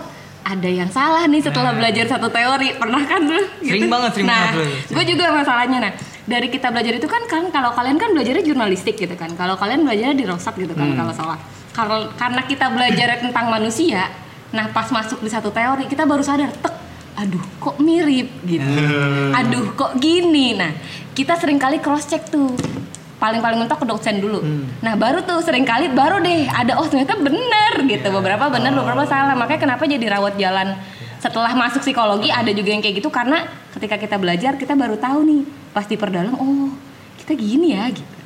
ada yang salah nih setelah Nah. belajar satu teori. Pernah kan lu? Sering banget, sering nah, banget, gue juga masalahnya nah dari kita belajar itu kan kan kalau kalian kan belajarnya jurnalistik gitu kan. Kalau kalian belajarnya di Rosat gitu kan kalau salah. Karena karena kita belajar tentang manusia nah pas masuk di satu teori kita baru sadar tek aduh kok mirip? Gitu. Aduh kok gini? Nah kita sering kali cross check tuh paling paling mentok ke dosen dulu. Nah baru tuh sering kali baru deh ada oh ternyata bener gitu. Beberapa bener beberapa salah. Makanya kenapa jadi rawat jalan? Setelah masuk psikologi ada juga yang kayak gitu karena ketika kita belajar kita baru tahu nih pas diperdalam oh kita gini ya gitu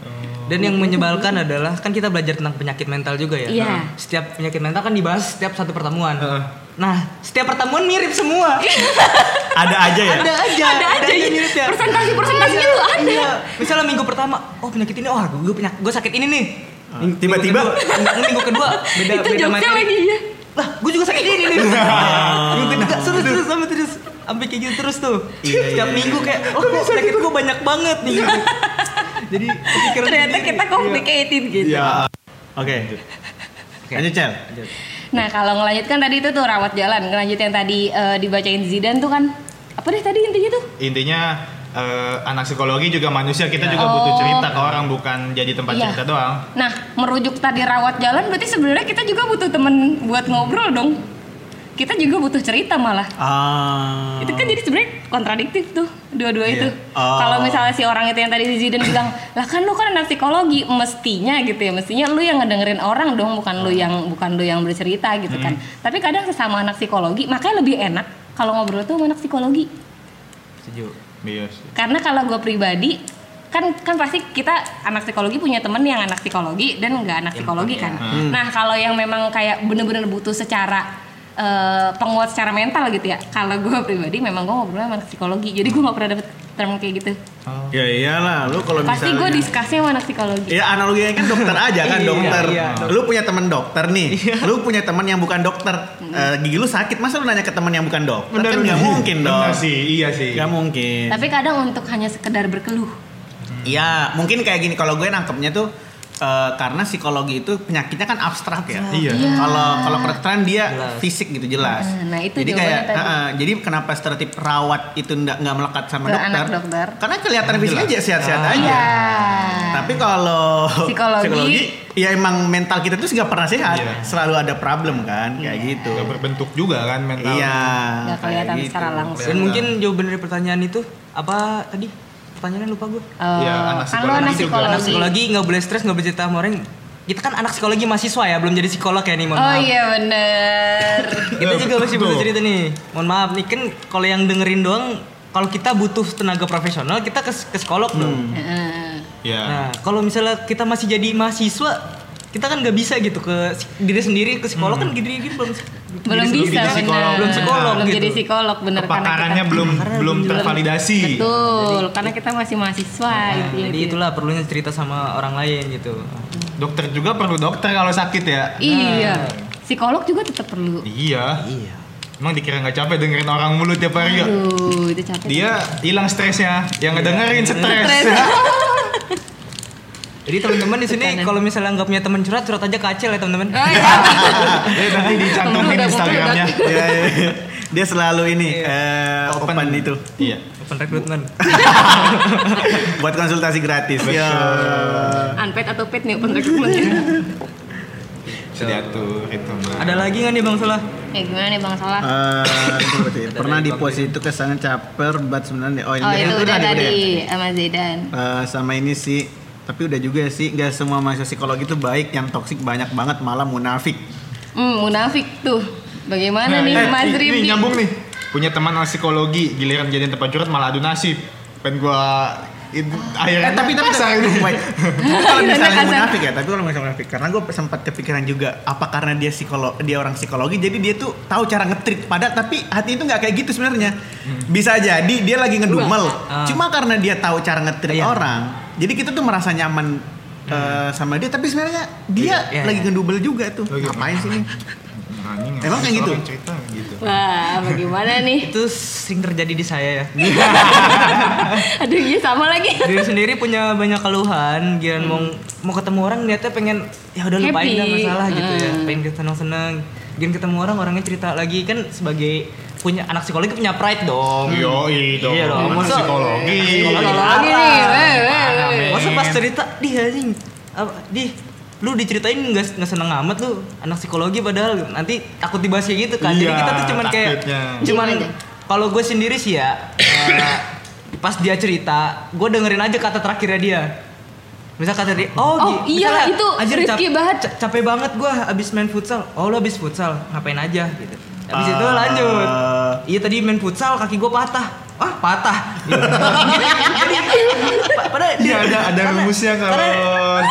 Dan yang menyebalkan adalah kan kita belajar tentang penyakit mental juga ya. Iya. Nah, Setiap penyakit mental kan dibahas setiap satu pertemuan. Heeh. Nah, setiap pertemuan mirip semua. Ada aja ya. ada aja, ada aja ya mirip ya. presentasi presentasinya tuh ada Iya. Misalnya minggu pertama, oh penyakit ini, oh gue penyakit, gue sakit ini nih. Tiba-tiba. minggu kedua, minggu kedua beda itu beda materi. lagi ya Lah, gue juga sakit ini nih. minggu ketiga terus terus sampai terus sampai kayak gitu terus tuh. Iya, Setiap iya, minggu kayak, oh kok penyakit gue banyak banget nih. gitu. Jadi kepikiran ternyata sendiri. kita complicated gitu Ya. Oke. Oke. Lanjut, Cel. Lanjut. Nah kalau ngelanjutkan tadi itu tuh rawat jalan, ngelanjut yang tadi eh, dibacain Zidane tuh kan apa deh tadi intinya tuh? Intinya eh, anak psikologi juga manusia, kita Iya. juga butuh Oh. cerita ke orang bukan jadi tempat Iya. cerita doang. Nah merujuk tadi rawat jalan berarti sebenarnya kita juga butuh temen buat ngobrol dong. Kita juga butuh cerita malah. Ah. Itu kan jadi sebenarnya kontradiktif tuh dua-dua Iya. itu. Oh. Kalau misalnya si orang itu yang tadi Zidane bilang, lah kan lu kan anak psikologi, mestinya gitu ya, mestinya lu yang ngedengerin orang dong, bukan lu yang bukan lu yang bercerita gitu kan. Tapi kadang sesama anak psikologi, makanya lebih enak kalau ngobrol tuh sama anak psikologi. Setuju. Iya sih. Karena kalau gue pribadi kan kan pasti kita anak psikologi punya temen yang anak psikologi dan nggak anak psikologi kan. Nah kalau yang memang kayak bener-bener butuh secara eh, penguat secara mental gitu ya. Kalau gue pribadi memang gue ngobrol sama psikologi. Jadi gue nggak pernah dapet term kayak gitu. Ya iyalah, lu kalau Pasti gue misalnya diskusi sama anak psikologi. Ya analoginya kan dokter aja kan Iya, dokter. iya, Lu punya teman dokter nih. Lu punya teman yang bukan dokter. Eh, gigi lu sakit masa lu nanya ke teman yang bukan dokter? kan nggak mungkin dong. Bener sih, iya sih. Nggak mungkin. Tapi kadang untuk hanya sekedar berkeluh. Iya, mungkin kayak gini kalau gue nangkepnya tuh eh, karena psikologi itu penyakitnya kan abstrak ya. Iya. Iya. Kalau kalau kedokteran dia Jelas. fisik gitu jelas. Nah, nah, itu jadi kayak tadi. eh, jadi kenapa stereotip rawat itu nggak nggak melekat sama Ke dokter? anak dokter. Karena kelihatan fisiknya aja sehat-sehat aja. Iya. Tapi kalau Psikologi- ya emang mental kita tuh nggak pernah sehat, Iya. selalu ada problem kan, kayak gitu. Gak berbentuk juga kan mental. Iya. Nggak kelihatan kayak secara langsung. Dan mungkin jawaban dari pertanyaan itu apa tadi? Pertanyaannya lupa gue. Eh, Iya, anak kan lo psikologi anak psikologi. Anak psikologi nggak boleh stres, nggak boleh cerita sama orang. Kita kan anak psikologi mahasiswa ya, belum jadi psikolog ya nih, mohon Oh maaf. iya bener. Kita juga masih butuh cerita nih. Mohon maaf nih kan kalau yang dengerin doang kalau kita butuh tenaga profesional, kita ke, ke psikolog dong. Heeh. Iya. Nah, kalau misalnya kita masih jadi mahasiswa, kita kan nggak bisa gitu ke diri sendiri ke psikolog kan gini gini belum belum bisa sendiri. psikolog. bener. Belum psikolog belum gitu. jadi psikolog bener Kepakarannya belum Karena belum belum tervalidasi. betul karena kita masih mahasiswa Nah, gitu ya, jadi gitu. itulah perlunya cerita sama orang lain gitu. Dokter juga perlu dokter kalau sakit ya. iya psikolog juga tetap perlu Iya. Iya. Emang dikira nggak capek dengerin orang mulu tiap hari ya? aduh itu capek Dia hilang stresnya, yang ngedengerin stres. Jadi teman-teman di sini kalau misalnya nggak punya teman curhat, curhat aja ke Acel ya teman-teman. Oh, iya. Dia nanti dicantumin Instagramnya. Iya, iya. Dia selalu ini eh, open. itu Iya. Open recruitment. buat konsultasi gratis. Ya. unpaid atau paid nih open recruitment Bisa diatur itu mah. Ada lagi nggak nih Bang Solah? ya gimana nih bang salah Eh, itu berarti. pernah di pos itu kesannya caper, but sebenarnya oh ini oh tadi- itu udah tadi sama Zidane Eh, sama ini sih tapi udah juga sih nggak semua mahasiswa psikologi itu baik yang toksik banyak banget malah munafik hmm munafik tuh bagaimana nih eh, Mas Rifki nih, nyambung nih. Punya teman anak psikologi, giliran jadiin tempat curhat malah adu nasib. Pengen gua itu akhirnya Eh, tapi tapi kasar tapi ini. kalau misalnya Kasar. munafik ya tapi kalau misalnya munafik karena gue sempat kepikiran juga apa karena dia psikolog dia orang psikologi jadi dia tuh tahu cara ngetrit pada tapi hati itu nggak kayak gitu sebenarnya bisa jadi dia lagi ngedumel Ah. cuma karena dia tahu cara ngetrit Iya. orang jadi kita tuh merasa nyaman eh, sama dia tapi sebenarnya dia Iya, lagi iya. ngedumel juga tuh Lagi- ngapain sih nih Anjing, Emang kayak gitu? Cerita gitu. wah bagaimana nih Itu sering terjadi di saya ya. aduh iya sama lagi Diri sendiri punya banyak keluhan, giran mau mau ketemu orang niatnya pengen ya udah lupain dah masalah gitu ya. Hmm. Pengen seneng-seneng. Giran ketemu orang orangnya cerita lagi kan sebagai punya anak psikologi punya pride dong. Yoi dong. Iya dong. Anak Masa- psikologi. Psikologi nih, weh, weh, weh. Masa pas cerita di anjing apa di lu diceritain nggak nggak seneng amat lu anak psikologi padahal nanti takut dibahas kayak gitu kan jadi Iya, kita tuh cuman kayak takutnya. cuman kalau gue sendiri sih ya eh, pas dia cerita gue dengerin aja kata terakhirnya dia misal kata dia oh, Oh, iya, itu "Anjir, risky banget." ca- capek banget gue abis main futsal oh lu abis futsal ngapain aja gitu abis itu Ah. lanjut. Iya tadi main futsal kaki gue patah. Ah patah? Pa- padahal Iya ada ada rumusnya kalau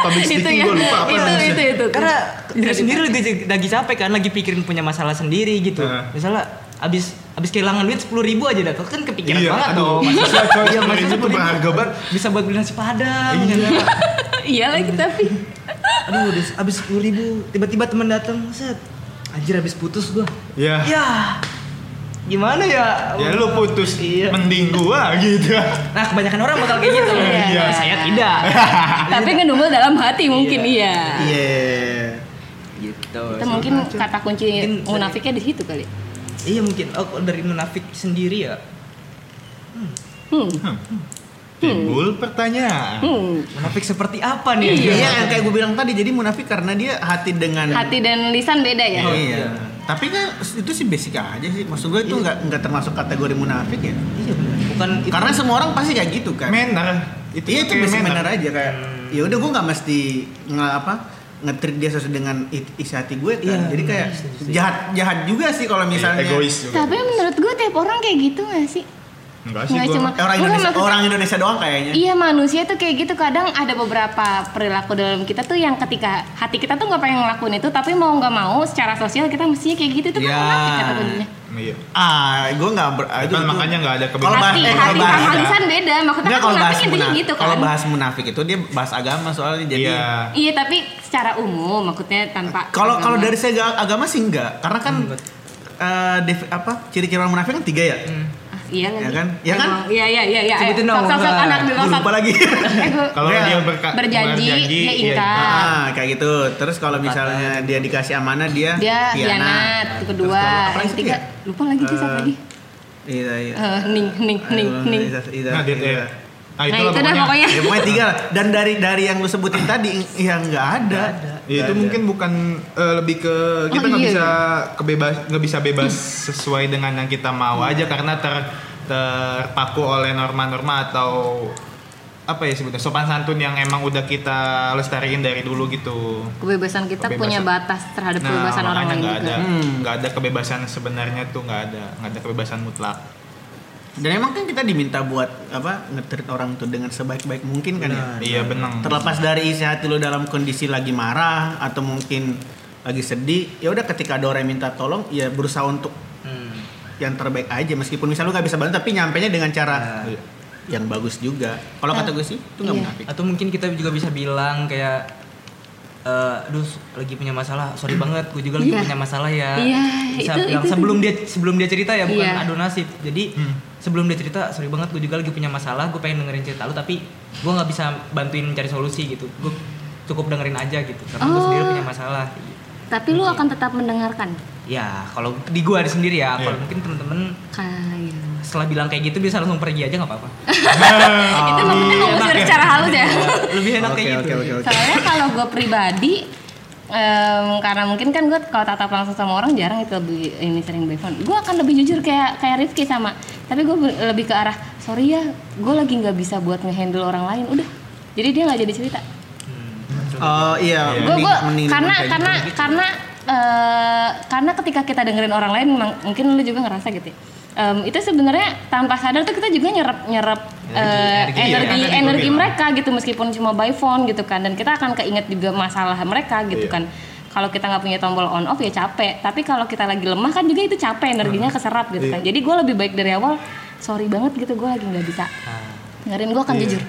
public itu speaking ya gue lupa apa itu rumusnya. itu itu. Karena Bisa sendiri lagi, lagi capek kan lagi pikirin punya masalah sendiri gitu. Heeh. misalnya abis abis kehilangan duit sepuluh ribu aja dah. Kan kepikiran Iya, banget aduh, dong mahasiswa coy, Iya, mahasiswa tuh berharga banget. bisa buat beli nasi padang Iya. ya kan? iya lagi tapi. Aduh udah abis sepuluh ribu tiba-tiba teman datang set anjir abis putus gua Iya. ya gimana ya Ya lu putus Iya. mending gua gitu. nah kebanyakan orang bakal kayak gitu Iya. saya tidak tapi ngedumel dalam hati mungkin iya iya gitu Itu mungkin kata kunci Mungkin munafiknya di situ kali. Iya mungkin. Oh dari munafik sendiri ya. Hmm. Timbul pertanyaan. Hmm. Munafik seperti apa nih? Iya, yang kayak gue bilang tadi, jadi munafik karena dia hati dengan Hati dan lisan beda ya. Iya. Tapi kan itu sih basic aja sih. Maksud gue itu nggak nggak termasuk kategori munafik ya. Iya benar. Bukan itu. Karena semua orang pasti kayak gitu kan. Manner. Itu iya itu basic manner. manner aja kayak. Ya udah gue nggak mesti nge apa ngetrit dia sesuai dengan isi hati gue kan. Iya, Jadi kayak setuju. jahat jahat juga sih kalau misalnya Iya, egois juga. Tapi menurut gue tiap orang kayak gitu gak sih? Enggak sih Nggak gua. cuma- orang Indonesia maksud- orang Indonesia doang kayaknya. Iya manusia tuh kayak gitu kadang ada beberapa perilaku dalam kita tuh yang ketika hati kita tuh nggak pengen ngelakuin itu tapi mau nggak mau secara sosial kita mestinya kayak gitu itu kan Ya. munafik kata. Iya. Ah, gue nggak ber. ah, Kan makanya nggak ada Kalau kebebasan. bahas- Hati, eh, kalau hati bahas- sama lisan beda maksudnya kan kalau bahas munafik gitu Kalau kan. bahas munafik itu dia bahas agama soalnya jadi. Iya. Iya tapi secara umum maksudnya tanpa Kalau kalau dari segi agama sih enggak, karena kan Hmm, eh, defi- apa ciri-ciri orang munafik kan tiga ya. Ah, iya lagi. Ya kan? Ya kan? Iya iya iya iya. Sebutin dong, Sok sok anak rosat. lupa lagi. Eh, Kalau Iya. dia berka- Berjanji, dia iya. ingkar. ah, kayak gitu. Terus kalau misalnya dia dikasih amanah dia dia khianat, kedua, yang ketiga ya? lupa lagi sih satu Eh, lagi. Iya, iya. Eh, ning ning ning ning. iya, iya, Nah, dia, iya. iya. Nah, Nah itu dah pokoknya. Ya pokoknya tiga lah. Dan dari dari yang lu sebutin tadi yang nggak ada. Ya, itu mungkin bukan eh, lebih ke kita Oh, nggak iya. bisa kebebas nggak bisa bebas sesuai dengan yang kita mau aja karena ter terpaku oleh norma-norma atau apa ya sebutnya sopan santun yang emang udah kita lestariin dari dulu gitu. Kebebasan kita Kebebasan. punya batas terhadap Nah, kebebasan orang lain nggak juga. ada Hmm. ada kebebasan sebenarnya tuh nggak ada nggak ada kebebasan mutlak. Dan emang kan kita diminta buat apa ngetrit orang tuh dengan sebaik-baik mungkin kan ya. Iya benar. Terlepas dari isi hati lu dalam kondisi lagi marah atau mungkin lagi sedih, ya udah ketika ada orang yang minta tolong, ya berusaha untuk Hmm. yang terbaik aja meskipun misalnya lu gak bisa bantu tapi nyampainya dengan cara Iya. yang bagus juga. Kalau kata gue sih itu nggak Iya. munafik. Atau mungkin kita juga bisa bilang kayak eh aduh lagi punya masalah sorry banget gue juga lagi Iya. punya masalah ya Iya, bisa itu- bilang itu- sebelum dia sebelum dia cerita ya bukan Iya. adu nasib jadi sebelum dia cerita sorry banget gue juga lagi punya masalah gue pengen dengerin cerita lu tapi gue nggak bisa bantuin cari solusi gitu gue cukup dengerin aja gitu karena gue Oh. sendiri punya masalah Tapi lu akan tetap mendengarkan. ya kalau di gue sendiri ya kalau Iya. mungkin temen-temen Kayak. setelah bilang kayak gitu bisa langsung pergi aja nggak apa-apa itu maksudnya ngusir secara halus ya. lebih enak Oke kayak oke gitu oke oke. Soalnya kalau gue pribadi em, karena mungkin kan gue kalau tatap langsung sama orang jarang itu lebih ini sering by phone. Gue akan lebih jujur kayak kayak Rifki sama. Tapi gue lebih ke arah sorry ya, gue lagi nggak bisa buat ngehandle orang lain. Udah. Jadi dia nggak jadi cerita. Oh iya, gue mending- gue karena karena gitu. karena eh, karena ketika kita dengerin orang lain memang mungkin lu juga ngerasa gitu ya. Em, itu sebenarnya tanpa sadar tuh kita juga nyerap nyerap Energi, energi energi, energi, energi gua bilang. mereka gitu meskipun cuma by phone gitu kan. Dan kita akan keinget juga masalah mereka gitu Iya. kan. Kalau kita nggak punya tombol on off ya capek. Tapi kalau kita lagi lemah kan juga itu capek energinya keserap gitu kan. Jadi gue lebih baik dari awal sorry banget gitu gue lagi nggak bisa. Dengerin gue akan Iya. jujur.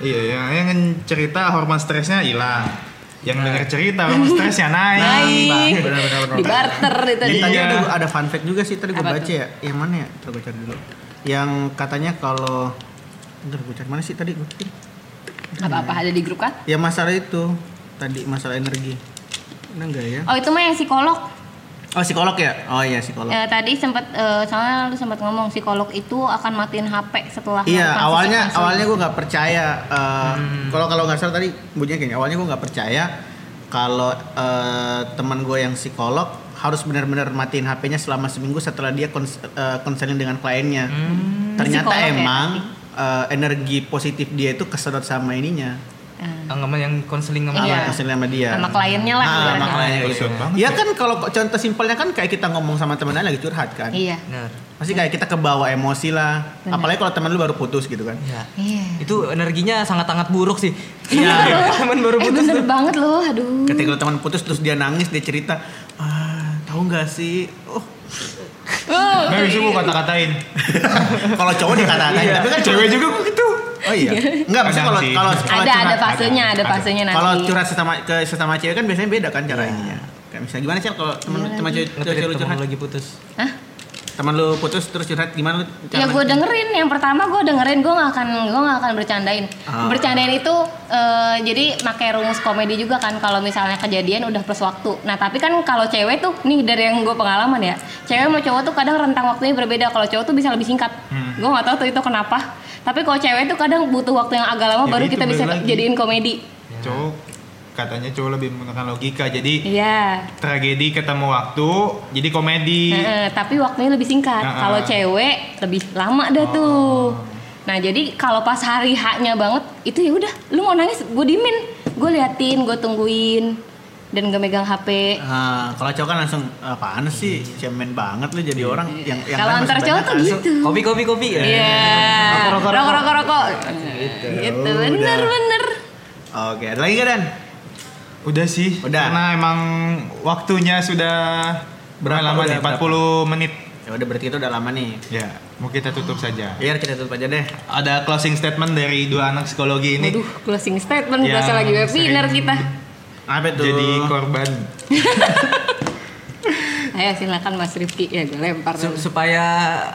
Iya, yang, yang cerita hormon stresnya hilang. Yang denger cerita hormon stresnya naik. naik benar, benar, benar. di barter itu Jadi tadi Iya. ada, ada fun fact juga sih tadi gue baca tuh? ya. Yang mana ya? Coba cari dulu. Yang katanya kalau Bentar gue cari mana sih tadi gue pikir. apa apa ada di grup kan Ya masalah itu tadi masalah energi. Enggak ya? oh itu mah yang psikolog Oh psikolog ya? Oh iya psikolog. Eh, tadi sempat eh, soalnya lu sempat ngomong psikolog itu akan matiin HP setelah Iya awalnya awalnya gue nggak percaya. eh, Hmm. Kalau kalau nggak salah tadi bunyinya gini. Awalnya gue nggak percaya kalau eh, teman gue yang psikolog harus benar-benar matiin HP-nya selama seminggu setelah dia kons- eh, konseling dengan kliennya. Ternyata Psikolog ya, emang eh, energi positif dia itu kesedot sama ininya. Eh, sama yang konseling sama Iya. dia. konseling sama dia. sama kliennya lah Ah, ibaratnya. sama kliennya gitu. Ya kan kalau contoh simpelnya kan kayak kita ngomong sama temen lain lagi curhat kan. iya Benar. Pasti kayak kita kebawa emosi lah. Benar. Apalagi kalau teman lu baru putus gitu kan. Iya. iya Itu energinya sangat-sangat buruk sih. Iya. Temen baru eh putus bener tuh. banget loh aduh Ketika teman putus terus dia nangis dia cerita, ah tahu nggak sih? Oh Nggak bisa gue kata-katain. kalau cowok dikata-katain, tapi kan Cewek juga gitu. Oh iya. Enggak, maksudnya kalau kalau ada ada fasenya ada, ada. fasenya nanti Kalau curhat sesama ke sesama cewek kan biasanya beda kan cara ininya. Kayak misalnya gimana sih kalau teman Iya teman cewek lu curhat? lagi putus. Hah? teman lu putus terus curhat gimana lu? Ya gue dengerin. Yang pertama gue dengerin gue nggak akan gue nggak akan bercandain. Ah. Bercandain itu eh, jadi pakai rumus komedi juga kan. Kalau misalnya kejadian udah plus waktu. Nah tapi kan kalau cewek tuh nih dari yang gue pengalaman ya. Cewek sama cowok tuh kadang rentang waktunya berbeda. Kalau cowok tuh bisa lebih singkat. Hmm. Gue nggak tahu tuh itu kenapa. Tapi kalau cewek tuh kadang butuh waktu yang agak lama Ya, baru itu kita bisa lagi. jadiin komedi. Cowok katanya cowok lebih menggunakan logika. Jadi Iya. tragedi ketemu waktu jadi komedi. Heeh, tapi waktunya lebih singkat. Heeh. Kalau cewek lebih lama dah Oh. tuh. Nah jadi kalau pas hari haknya banget itu ya udah, lu mau nangis gue dimin, gue liatin, gue tungguin dan gak megang HP. Ah, kalau cowok kan langsung apaan sih? Cemen banget lu jadi orang yang yang Kalau antar cowok tuh kan? gitu. Kopi kopi kopi. Iya. Rokok, rokok, Rokok rokok. rokok rokok. Gitu. Bener Udah. bener. Oke, ada lagi gak Dan? Udah sih. Udah. Karena emang waktunya sudah berapa lama nih? 40 menit. Ya udah berarti itu udah lama nih. Ya, mau kita tutup saja. Biar kita tutup aja deh. Ada closing statement dari dua anak psikologi ini. Waduh, closing statement berasa lagi webinar sering kita. Apa itu? Jadi korban. Ayo silakan Mas Rifki ya gue lempar. Su- supaya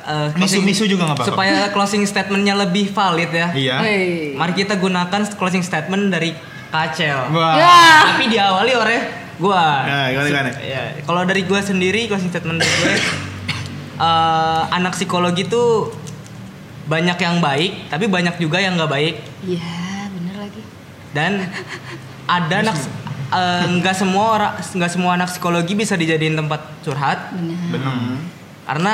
eh, Misu-misu juga nggak apa-apa. Supaya closing statementnya lebih valid ya. Iya. Woi. Mari kita gunakan closing statement dari Kacel. Wah. Ya. Tapi diawali oleh gua. Ya, gimana, gimana? Ya, kalau dari gua sendiri closing statement dari gue eh, anak psikologi tuh banyak yang baik, tapi banyak juga yang nggak baik Iya, bener lagi. dan ada anak eh, nggak semua orang nggak semua anak psikologi bisa dijadiin tempat curhat. Benar. karena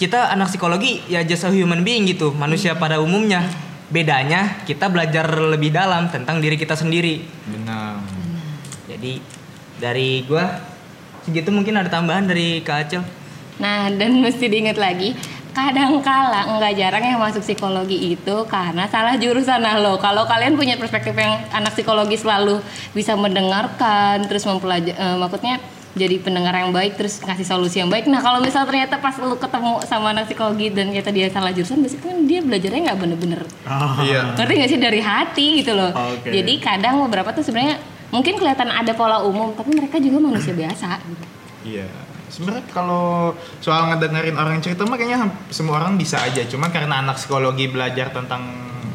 kita anak psikologi ya just a human being gitu manusia pada umumnya bedanya kita belajar lebih dalam tentang diri kita sendiri Benar. jadi dari gua segitu mungkin ada tambahan dari Kak Acel Nah, dan mesti diingat lagi, kadang kala nggak jarang yang masuk psikologi itu karena salah jurusan nah lo. Kalau kalian punya perspektif yang anak psikologi selalu bisa mendengarkan, terus mempelajari, maksudnya jadi pendengar yang baik, terus ngasih solusi yang baik. Nah, kalau misal ternyata pas lu ketemu sama anak psikologi dan ternyata dia salah jurusan, biasanya kan dia belajarnya nggak bener-bener Oh. Iya. ngerti gak sih dari hati gitu loh. Oke. Jadi kadang beberapa tuh sebenarnya mungkin kelihatan ada pola umum, tapi mereka juga manusia biasa. Gitu. Iya. Sebenarnya kalau soal ngedengerin orang cerita mah kayaknya semua orang bisa aja. Cuma karena anak psikologi belajar tentang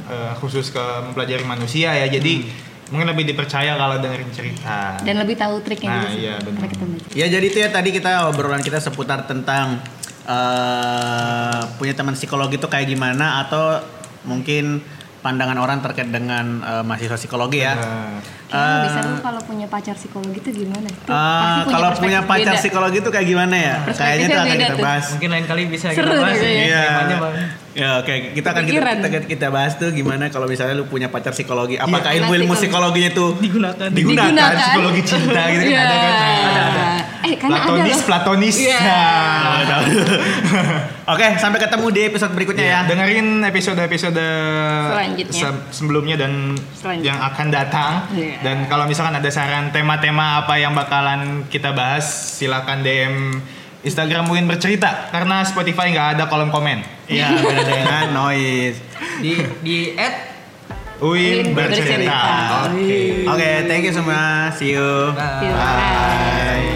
eh, khusus ke mempelajari manusia ya. Jadi mungkin lebih dipercaya kalau dengerin cerita. dan lebih tahu triknya Nah, iya, benar. Ya jadi itu ya tadi kita obrolan kita seputar tentang eh, punya teman psikologi itu kayak gimana atau mungkin pandangan orang terkait dengan eh, mahasiswa psikologi ya. Benar. Kayaknya Eh, bisa tuh kalau punya pacar psikologi itu gimana? Tuh, Eh, pasti kalau punya perspektif pacar beda. psikologi itu kayak gimana ya? Kayaknya itu akan kita tuh. bahas. mungkin lain kali bisa Seru kita bahas tuh ya kayaknya. Iya. Ya oke, kita akan kita, kita, kita bahas tuh gimana kalau misalnya lu punya pacar psikologi. Apakah Iya, ilmu-ilmu psikologi. psikologinya tuh Digunakan. digunakan, Digunakan. psikologi cinta gitu kan Iya. ada kan? Ada, ada. Eh, ada Platonis, loh. platonis. Iya. Nah. Oke, sampai ketemu di episode berikutnya ya. dengerin episode-episode Selanjutnya. se- sebelumnya dan Selanjutnya. yang akan datang. Iya. Dan kalau misalkan ada saran tema-tema apa yang bakalan kita bahas, silakan DM Instagram Win bercerita karena Spotify nggak ada kolom komen. Iya, beda dengan noise. di di Win Win bercerita. Oke. Oke, thank you semua. See you. Bye. Bye.